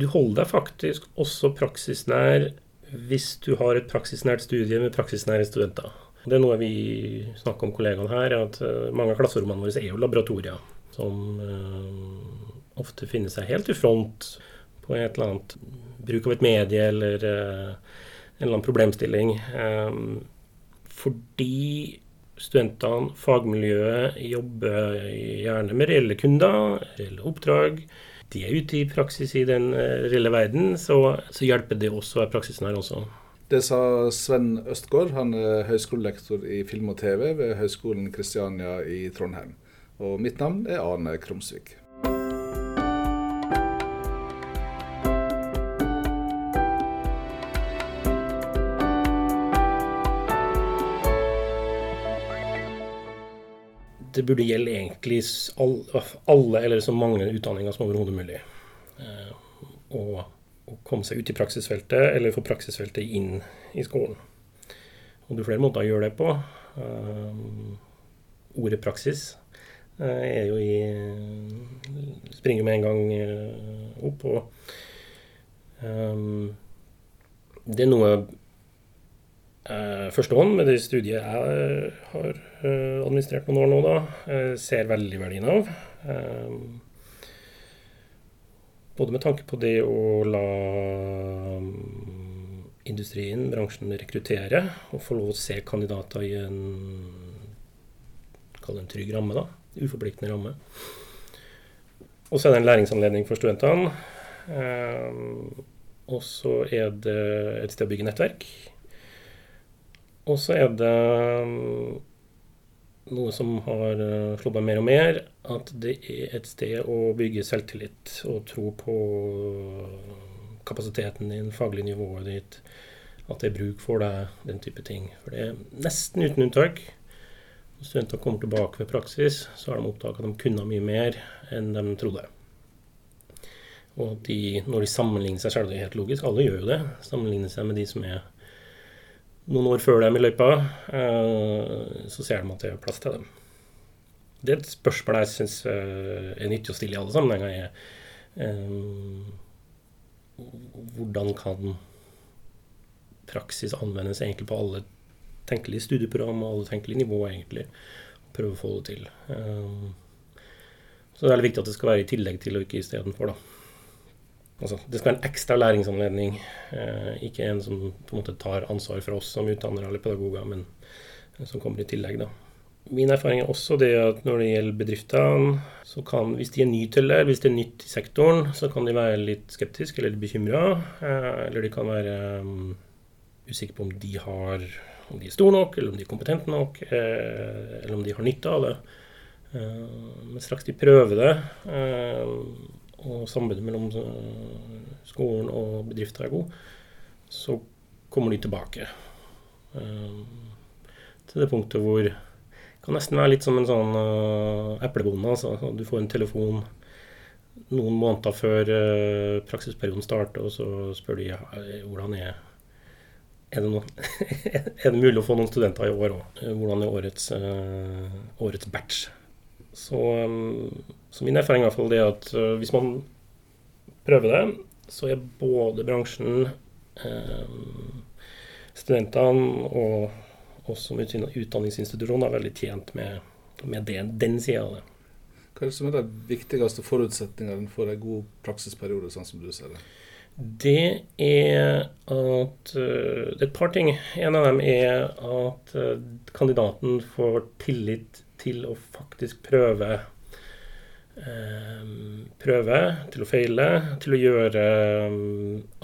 du holder deg faktisk også praksisnær hvis du har et praksisnært studie med praksisnære studenter. Det er noe vi snakker om kollegaene her, at eh, mange av klasserommene våre er jo laboratorier som uh, ofte finner seg helt i front på et eller annet bruk av et medie eller uh, en eller annen problemstilling. Um, fordi studentene, fagmiljøet, jobber gjerne med reelle kunder, reelle oppdrag de er ute i praksis i den eh, reelle verden, så, så hjelper det også å være praksisnær også. Det sa Sven Østgaard, han er høyskolelektor i film og TV ved Høgskolen Kristiania i Trondheim. Og mitt navn er Arne Krumsvik. Det burde gjelde egentlig alle, eller så mange utdanninger som overhodet mulig. Eh, å, komme seg ut i praksisfeltet, eller få praksisfeltet inn i skolen. Og det er flere måter å gjøre det på. Eh, ordet praksis eh, er jo i Springer med en gang opp. Og det er noe førstehånd med det studiet jeg har eh, administrert noen år nå, da, eh, ser veldig verdien av. Eh, både med tanke på det å la mm, industrien, bransjen, rekruttere og få lov å se kandidater i en Kall det en trygg ramme, da. Uforpliktende ramme. Og så er det en læringsanledning for studentene. Eh, og så er det et sted å bygge nettverk. Og så er det mm, noe som har eh, slått meg mer og mer, at det er et sted å bygge selvtillit og tro på kapasiteten din, faglig nivået ditt, at det er bruk for deg, den type ting. For det er nesten uten unntak. Når studenter kommer tilbake ved praksis, så har de oppdaget at de kunne mye mer enn de trodde. Og de, når de sammenligner seg selv, det er helt logisk, alle gjør jo det, sammenligner seg med de som er noen år før dem i løypa, eh, så ser de at det er plass til dem. Det er et spørsmål jeg syns eh, er nyttig å stille i alle sammenhenger. er eh, Hvordan kan praksis anvendes egentlig på alle tenkelige studieprogram og alle tenkelige nivåer, egentlig. Prøve å få det til. Så det er veldig viktig at det skal være i tillegg til og ikke istedenfor, da. Altså, det skal være en ekstra læringsanledning, eh, ikke en som på en måte tar ansvar for oss som utdannere eller pedagoger, men som kommer i tillegg. da. Min erfaring er også det at når det gjelder bedriftene, så kan, hvis de er nye til det, hvis det er nytt i sektoren, så kan de være litt skeptiske eller bekymra. Eh, eller de kan være um, usikre på om de har om de er store nok, eller om de er kompetente nok, eh, eller om de har nytte av det. Eh, men straks de prøver det, eh, og samarbeidet mellom skolen og bedrifter er god, så kommer de tilbake. Uh, til det punktet hvor det kan nesten være litt som en sånn uh, eplebonde. Altså. Du får en telefon noen måneder før praksisperioden starter, og så spør de ja, hvordan er er det, er det mulig å få noen studenter i år òg? Hvordan er årets, årets batch? Så, så, min erfaring er i hvert fall det at uh, hvis man prøver det, så er både bransjen, uh, studentene og oss som utdanningsinstitusjon er veldig tjent med, med den, den sida av det. Hva er det som er de viktigste forutsetningene for en god praksisperiode, sånn som du ser det? Det er at uh, Det er et par ting. En av dem er at kandidaten får tillit til å faktisk prøve ehm, prøve, til å feile, til å gjøre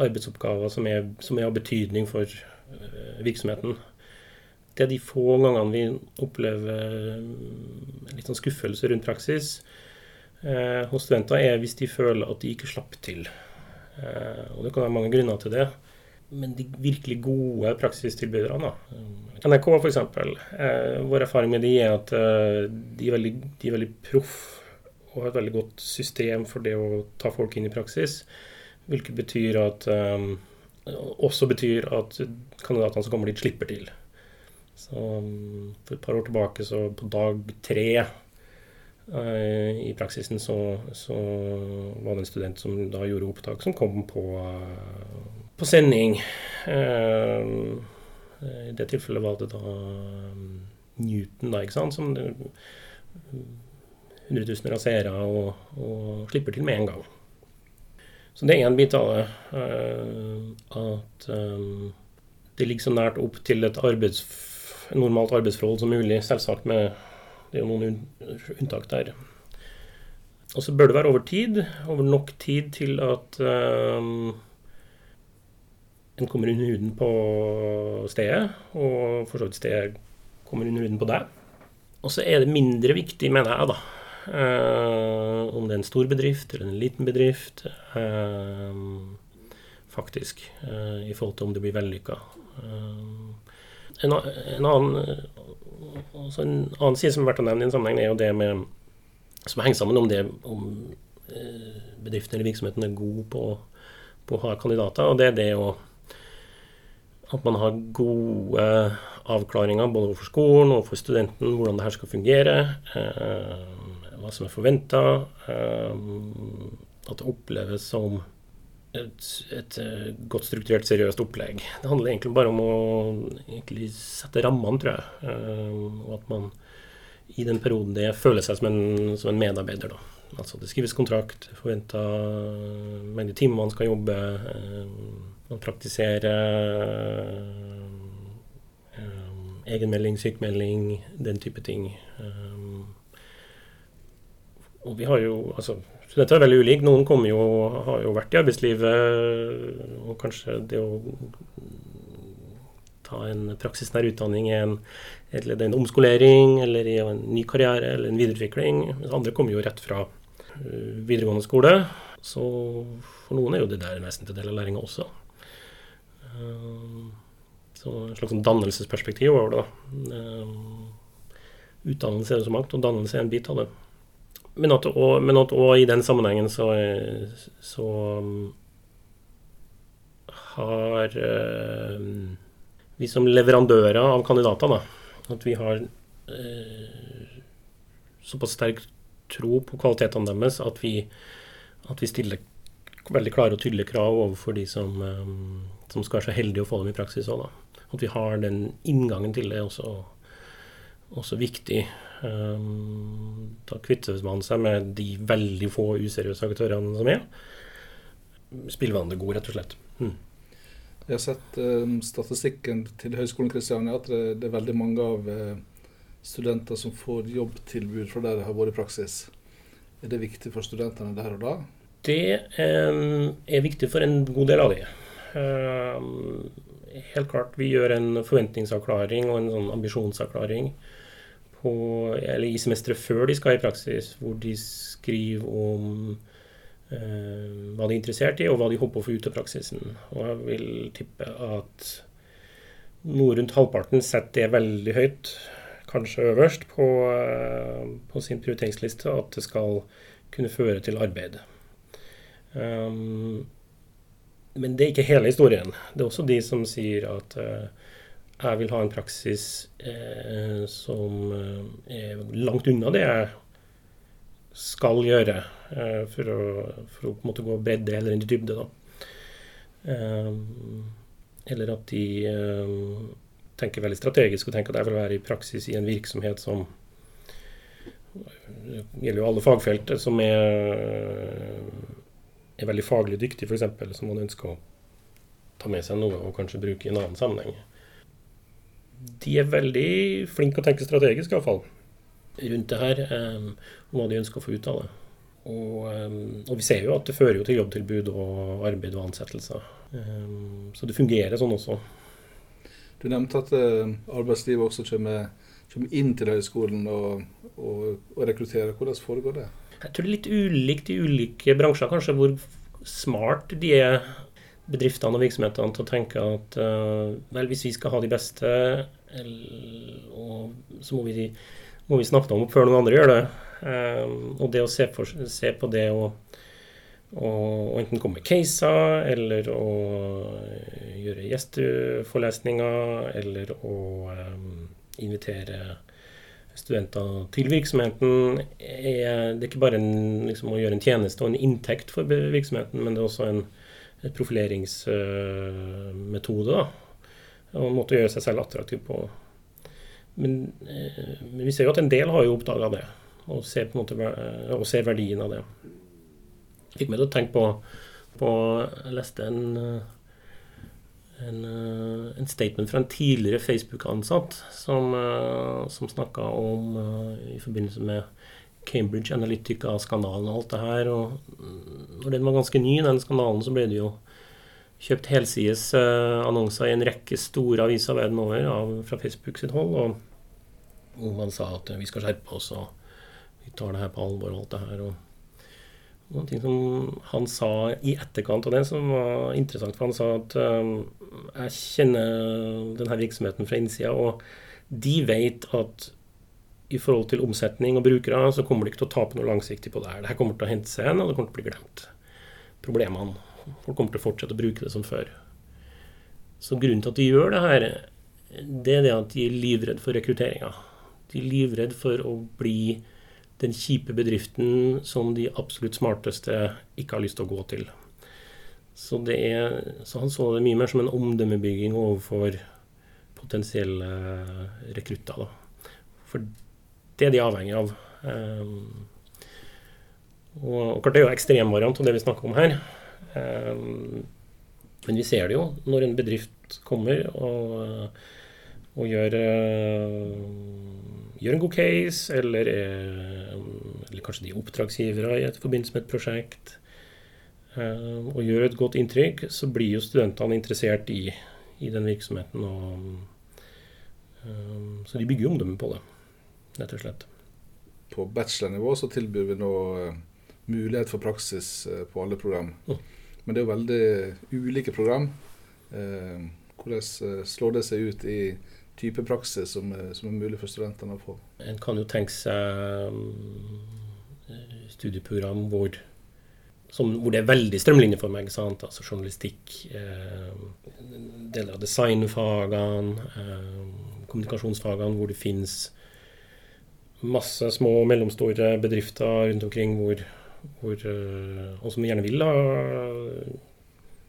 arbeidsoppgaver som er, som er av betydning for eh, virksomheten. Det er de få gangene vi opplever litt sånn skuffelse rundt praksis eh, hos studenter, er hvis de føler at de ikke slapp til. Eh, og det kan være mange grunner til det. Men de virkelig gode praksistilbyderne, NRK f.eks. Eh, vår erfaring med de er at eh, de er veldig, veldig proff og har et veldig godt system for det å ta folk inn i praksis. Hvilket betyr at eh, også betyr at kandidatene som kommer dit, slipper til. Så For et par år tilbake, så på dag tre I praksisen så, så, var det en student som da gjorde opptak, som kom på, på sending. I det tilfellet var det da Newton, da, ikke sant, som hundretusener av seere og, og, slipper til med en gang. Så det er en bit av det. At det ligger så nært opp til et arbeids, normalt arbeidsforhold som mulig. Selvsagt med det er jo noen unntak der. Og så bør det være over tid, over nok tid til at um, en kommer under huden på stedet, og for så vidt stedet kommer under huden på deg. Og så er det mindre viktig, mener jeg, da, uh, om det er en stor bedrift eller en liten bedrift, uh, faktisk, uh, i forhold til om det blir vellykka. En, en, annen, altså en annen side som er verdt å nevne i en sammenheng, er jo det med som henger sammen om det om bedriften eller virksomheten er god på, på å ha kandidater. Og det er det å at man har gode avklaringer både overfor skolen og for studenten hvordan det her skal fungere. Eh, hva som er forventa. Eh, at det oppleves som et, et, eh, godt strukturert, seriøst opplegg. Det handler egentlig bare om å sette rammene, tror jeg. Uh, og at man i den perioden det føler seg som en, som en medarbeider. Da. Altså det skrives kontrakt, forventa mengde timer man skal jobbe. Uh, man praktiserer egenmelding, sykemelding, den type ting. Og vi har jo altså Studenter er veldig ulike. Noen jo, har jo vært i arbeidslivet, og kanskje det å ta en praksisnær utdanning i en, en omskolering eller i en ny karriere eller en videreutvikling. Andre kommer jo rett fra uh, videregående skole. Så for noen er jo det der en vesentlig del av læringa også. Uh, så en slags dannelsesperspektiv over det. da. utdannelse er det så mangt, og dannelse er en bit av det men at òg i den sammenhengen så, så um, har øh, vi som leverandører av kandidater, da, at vi har øh, såpass sterk tro på kvalitetene deres at vi, at vi stiller veldig klare og tydelige krav overfor de som, øh, som skal være så heldige å få dem i praksis òg. At vi har den inngangen til det også, også viktig. Um, da kvitter man seg med de veldig få useriøse aktørene som er. Spillvannet går, rett og slett. Mm. Jeg har sett um, statistikken til Høgskolen Kristiania at det, det, er veldig mange av uh, studenter som får jobbtilbud fra der de har vært i praksis. Er det viktig for studentene der og da? Det um, er viktig for en god del av dem. Um, helt klart, vi gjør en forventningsavklaring og en sånn ambisjonsavklaring på, eller i semesteret før de skal i praksis, hvor de skriver om eh, hva de er interessert i, og hva de håper å få ut av praksisen. Og jeg vil tippe at noe rundt halvparten setter det veldig høyt, kanskje øverst, på, eh, på sin prioriteringsliste, at det skal kunne føre til arbeid. Um, men det er ikke hele historien. Det er også de som sier at uh, jeg vil ha en praksis eh, som eh, er langt unna det jeg skal gjøre, eh, for, å, for, å, på en måte gå bredde heller enn i dybde. da. Eh, eller at de eh, tenker veldig strategisk og tenker at jeg vil være i praksis i en virksomhet som det gjelder jo alle fagfelt som er, er veldig faglig dyktig, f.eks., som man ønsker å ta med seg noe og kanskje bruke i en annen sammenheng de er veldig flinke å tenke strategisk, iallfall, rundt det her. Um, hva de ønsker å få ut av det. Og, um, og, vi ser jo at det fører jo til jobbtilbud og arbeid og ansettelser. Um, så det fungerer sånn også. Du nevnte at uh, arbeidslivet også kommer, kommer, inn til høyskolen og, og, og rekrutterer. Hvordan foregår det? Jeg tror det er litt ulikt i ulike bransjer, kanskje, hvor smart de er bedriftene og virksomhetene til å tenke at uh, vel, hvis vi skal ha de beste, og, så må vi, må vi, snakke om før noen andre gjør det. Um, og det å se, for, se på det å enten komme med caser, eller å gjøre gjesteforelesninger, eller å invitere studenter til virksomheten. Er, det er ikke bare en, liksom, å gjøre en tjeneste og en inntekt for virksomheten, men det er også en, profileringsmetode. Og en måte å gjøre seg selv attraktiv på. Men, uh, men, vi ser jo at en del har jo oppdaga det, og ser, på en måte, og ser verdien av det. Fikk meg til å tenke på, på Jeg leste en en, eh, en, statement fra en tidligere Facebook-ansatt som, som snakka om i forbindelse med Cambridge Analytica-skandalen og alt det her. Og når den var ganske ny, den skandalen, så ble det jo kjøpt helsides uh, annonser i en rekke store aviser verden over av, fra Facebook sitt hold. Og, hvor man sa at vi skal skjerpe oss, og vi tar det her på alvor og alt det her. og noen ting som han sa i etterkant av det, som var interessant. For han sa at um, jeg kjenner denne virksomheten fra innsida, og de vet at i forhold til omsetning og brukere, så kommer de ikke til å tape noe langsiktig på det her. Det her kommer til å hente seg igjen, og det kommer til å bli glemt. Problemene. Folk kommer til å fortsette å bruke det som før. Så grunnen til at de gjør det her, det er det at de er livredd for rekrutteringa. De er livredd for å bli den kjipe bedriften som de absolutt smarteste ikke har lyst til å gå til. Så, er, så han så det mye mer som en omdømmebygging overfor potensielle rekrutter. Da. For det er de avhengig av. Um, og klart Det er jo ekstremvariant av det vi snakker om her. Um, men vi ser det jo når en bedrift kommer og, og gjør uh, gjør en god case, eller, er, eller kanskje de er oppdragsgivere i forbindelse med et prosjekt, eh, og gjør et godt inntrykk, så blir jo studentene interessert i, i den virksomheten. Og, eh, så de bygger jo omdømme på det, rett og slett. På bachelornivå så tilbyr vi nå eh, mulighet for praksis på alle program. Mm. Men det er jo veldig ulike program. Hvordan slår det seg ut i type praksis som som er, mulig for studentene å få. En kan jo tenke seg studieprogram hvor, som, hvor, det er veldig strømlinjeforma. Altså journalistikk, eh, deler av designfagene, eh, kommunikasjonsfagene, hvor det finnes masse små og mellomstore bedrifter rundt omkring hvor, hvor eh, og som gjerne vil da,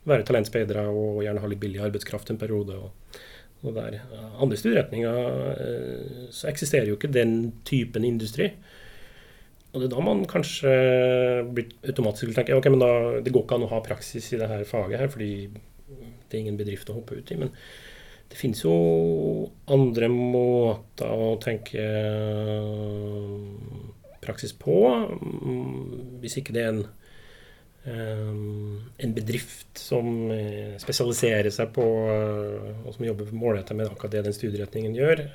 være talentspeidere og gjerne ha litt billig arbeidskraft en periode. og og der andre studieretninger eh, så eksisterer jo ikke den typen industri. Og det er da man kanskje blir automatisk vil tenke ok, men da, det går ikke an å ha praksis i det her faget her, fordi det er ingen bedrift å hoppe ut i. Men det finnes jo andre måter å tenke eh, praksis på. Mm, hvis ikke det er en Ehm, en bedrift som eh, spesialiserer seg på eh, og som jobber målrettet med akkurat det den studieretningen gjør,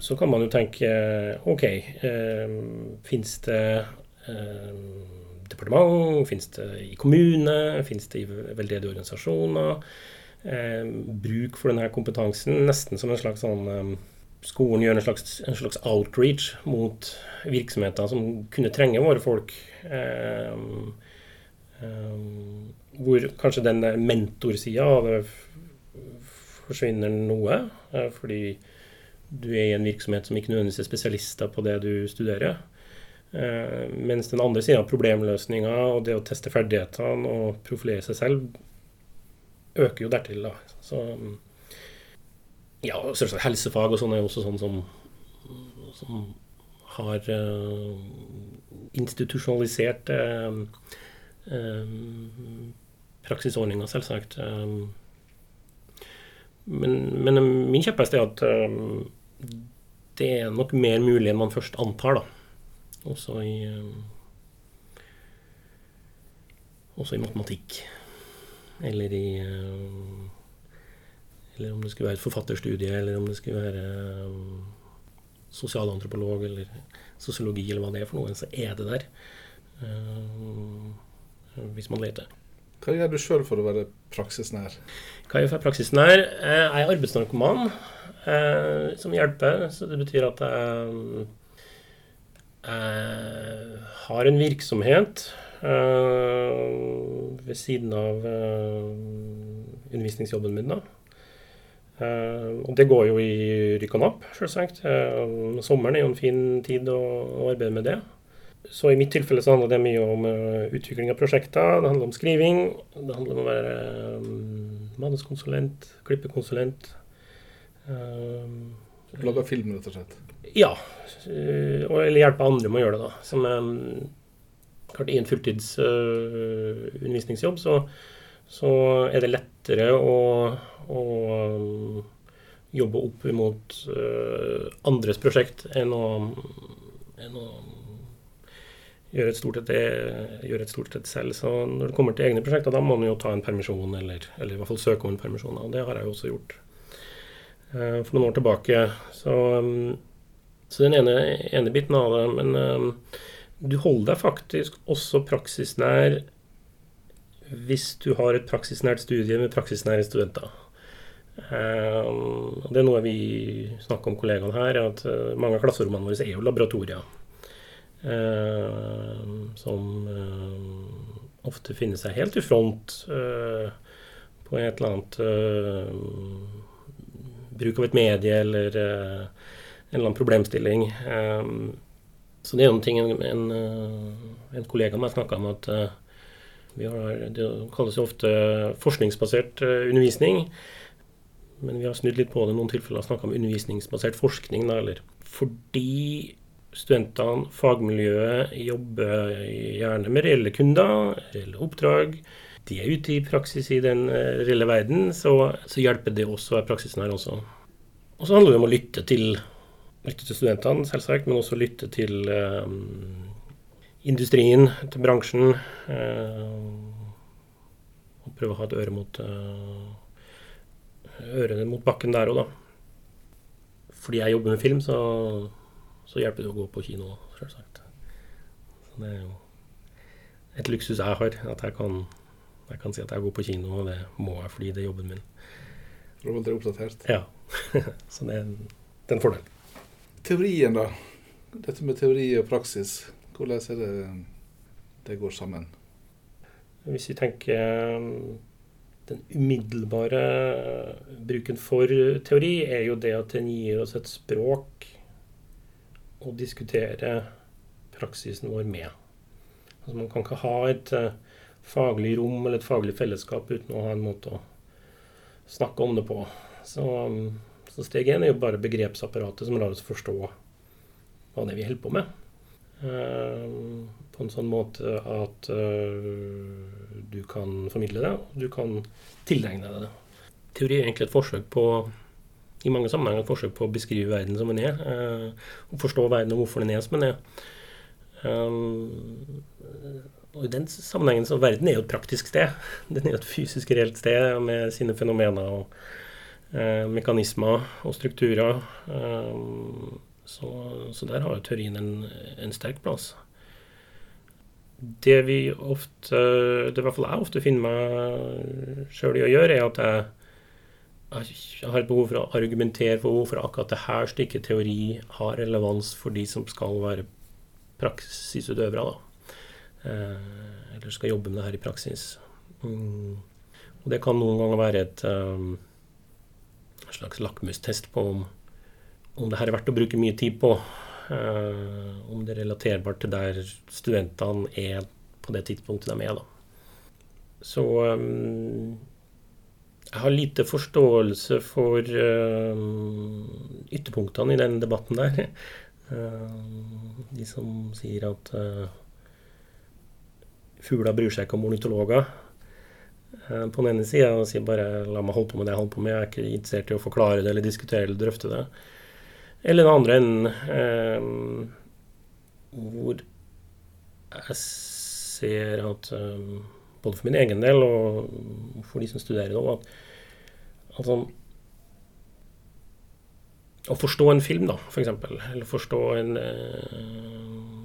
så kan man jo tenke OK, fins det departement, fins det i kommune, fins det i veldedige organisasjoner? Bruk for denne kompetansen nesten som en slags sånn skolen gjør en slags, en slags, outreach mot virksomheter som kunne trenge våre folk. Um, hvor kanskje den mentorsida av det forsvinner noe. Fordi du er i en virksomhet som ikke nødvendigvis er spesialister på det du studerer. Mens den andre sida, problemløsninga og det å teste ferdighetene og profilere seg selv, øker jo dertil. da. Så um, ja, selvsagt helsefag og sånn er jo også sånn som, som har uh, institusjonalisert uh, uh, praksisordninger, selvsagt. men, men min kjepphest er at det er nok mer mulig enn man først antar, da. Også i også i matematikk. Eller i eller om det skulle være et forfatterstudie, eller om det skulle være um, sosialantropolog eller sosiologi, eller hva det er for noe, så er det der. Uh, hvis man leter. Hva gjør du sjøl for å være praksisnær? Hva gjør jeg for praksisnær? Jeg er arbeidsnarkoman, som hjelper. Så det betyr at jeg, jeg har en virksomhet ved siden av uh, undervisningsjobben min. da Uh, og det går jo i rykk og napp, selvsagt. Sommeren er jo en fin tid å, arbeide med det. Så i mitt tilfelle så handler det mye om utvikling av prosjekter. Det handler om skriving. Det handler om å være manuskonsulent, klippekonsulent. Lage film, rett og slett? Ja. eller hjelpe andre med å gjøre det, da. Som klart I en fulltids undervisningsjobb så, så er det lettere å og jobbe opp mot uh, andres prosjekt enn å, enn å gjøre, et stort sett selv. Så når det kommer til egne prosjekter, da må man jo ta en permisjon, eller, eller i hvert fall søke om en permisjon. Og det har jeg jo også gjort uh, for noen år tilbake. Så, um, så den ene, ene, biten av det. Men um, du holder deg faktisk også praksisnær hvis du har et praksisnært studie med praksisnære studenter. Um, det er noe vi snakker om kollegaene her, at uh, mange av klasserommene våre er jo laboratorier. Uh, som ofte finner seg helt i front på et eller annet bruk av et medie eller en eller annen problemstilling. Så det er jo en ting en, en, en kollega meg snakka om, at vi har, det kalles jo ofte forskningsbasert undervisning. Men vi har snudd litt på det i noen tilfeller og snakka om undervisningsbasert forskning. Da, eller fordi studentene, fagmiljøet, jobber gjerne med reelle kunder, reelle oppdrag. De er ute i praksis i den eh, reelle verden, så, så hjelper det også å være praksisnær også. Og så handler det om å lytte til, lytte til studentene, selvsagt, men også lytte til eh, industrien, til bransjen. Uh, og prøve å ha et øre mot uh, ørene mot bakken der òg, da. Fordi jeg jobber med film, så, så, hjelper det å gå på kino, selvsagt. Så det er jo et luksus jeg har, at jeg kan, jeg kan si at jeg går på kino, og det må jeg fordi det er jobben min. Du er deg oppdatert? Ja. så det er, en, det er en fordel. Teorien, da. Dette med teori og praksis, hvordan er det det går sammen? Hvis vi tenker den umiddelbare bruken for teori er jo det at den gir oss et språk å diskutere praksisen vår med. Altså Man kan ikke ha et uh, faglig rom eller et faglig fellesskap uten å ha en måte å snakke om det på. Så, um, så steg én er jo bare begrepsapparatet som lar oss forstå hva det er vi holder på med. Uh, på en sånn måte at uh, du kan formidle det, og du kan tilegne deg det. Teori er egentlig et forsøk på i mange sammenhenger et forsøk på å beskrive verden som den er. Uh, og forstå verden og hvorfor den er som den er. Og i den sammenhengen så Verden er jo et praktisk sted. Den er jo et fysisk reelt sted med sine fenomener og mekanismer og strukturer. Um, så, så, der har jo teorien en, en sterk plass det vi ofte Det i hvert fall jeg ofte finner meg sjøl i å gjøre, er at jeg, jeg har et behov for å argumentere for hvorfor akkurat det her stykket teori har relevans for de som skal være praksisutøvere. da. Eh, eller skal jobbe med det her i praksis. Mm. Og det kan noen ganger være et slags lakmustest på om, om det her er verdt å bruke mye tid på. Uh, om det er relaterbart til der studentene er på det tidspunktet de er. Da. Så um, jeg har lite forståelse for uh, ytterpunktene i den debatten der. Uh, de som sier at uh, fugler bryr seg ikke om ornitologer. På den ene sida sier bare 'la meg holde på med det jeg holder på med', jeg er ikke interessert i å forklare det eller diskutere eller drøfte det. Eller den andre enden eh, hvor jeg ser at eh, både for min egen del og for de som studerer nå, at, at sånn Å forstå en film, da, f.eks., eller forstå en eh,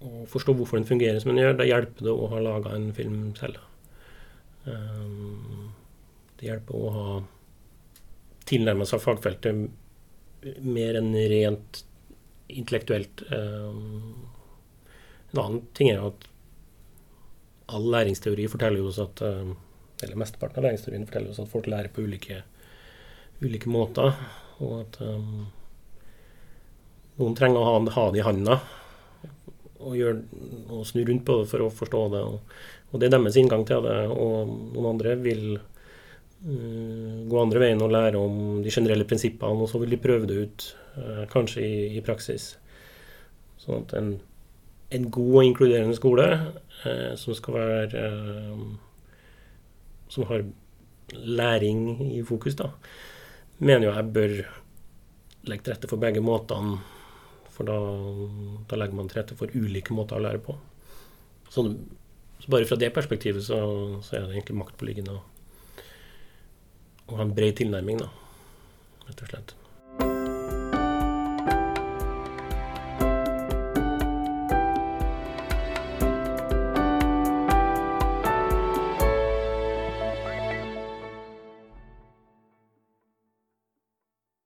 Å forstå hvorfor den fungerer som den gjør, da hjelper det å ha laga en film selv. Um, det hjelper å ha tilnærma seg fagfeltet mer enn rent intellektuelt. Eh, en annen ting er at all læringsteori forteller oss at eh, eller mesteparten av læringsteorien forteller oss at folk lærer på ulike ulike måter. Og at um, noen trenger å ha, ha det i handa og, gjør, og snu rundt på det for å forstå det. Og, og, det er deres inngang til det. Og noen andre vil uh, gå andre veien og lære om de generelle prinsippene, og så vil de prøve det ut, uh, kanskje i, i, praksis. Sånn at en, en god og inkluderende skole uh, som skal være Som har læring i fokus, da, mener jo jeg bør legge til rette for begge måtene. For da, da, legger man til rette for ulike måter å lære på. Så, så bare fra det perspektivet så, så, er det egentlig maktpåliggende å, ha en bred tilnærming, da, rett og slett.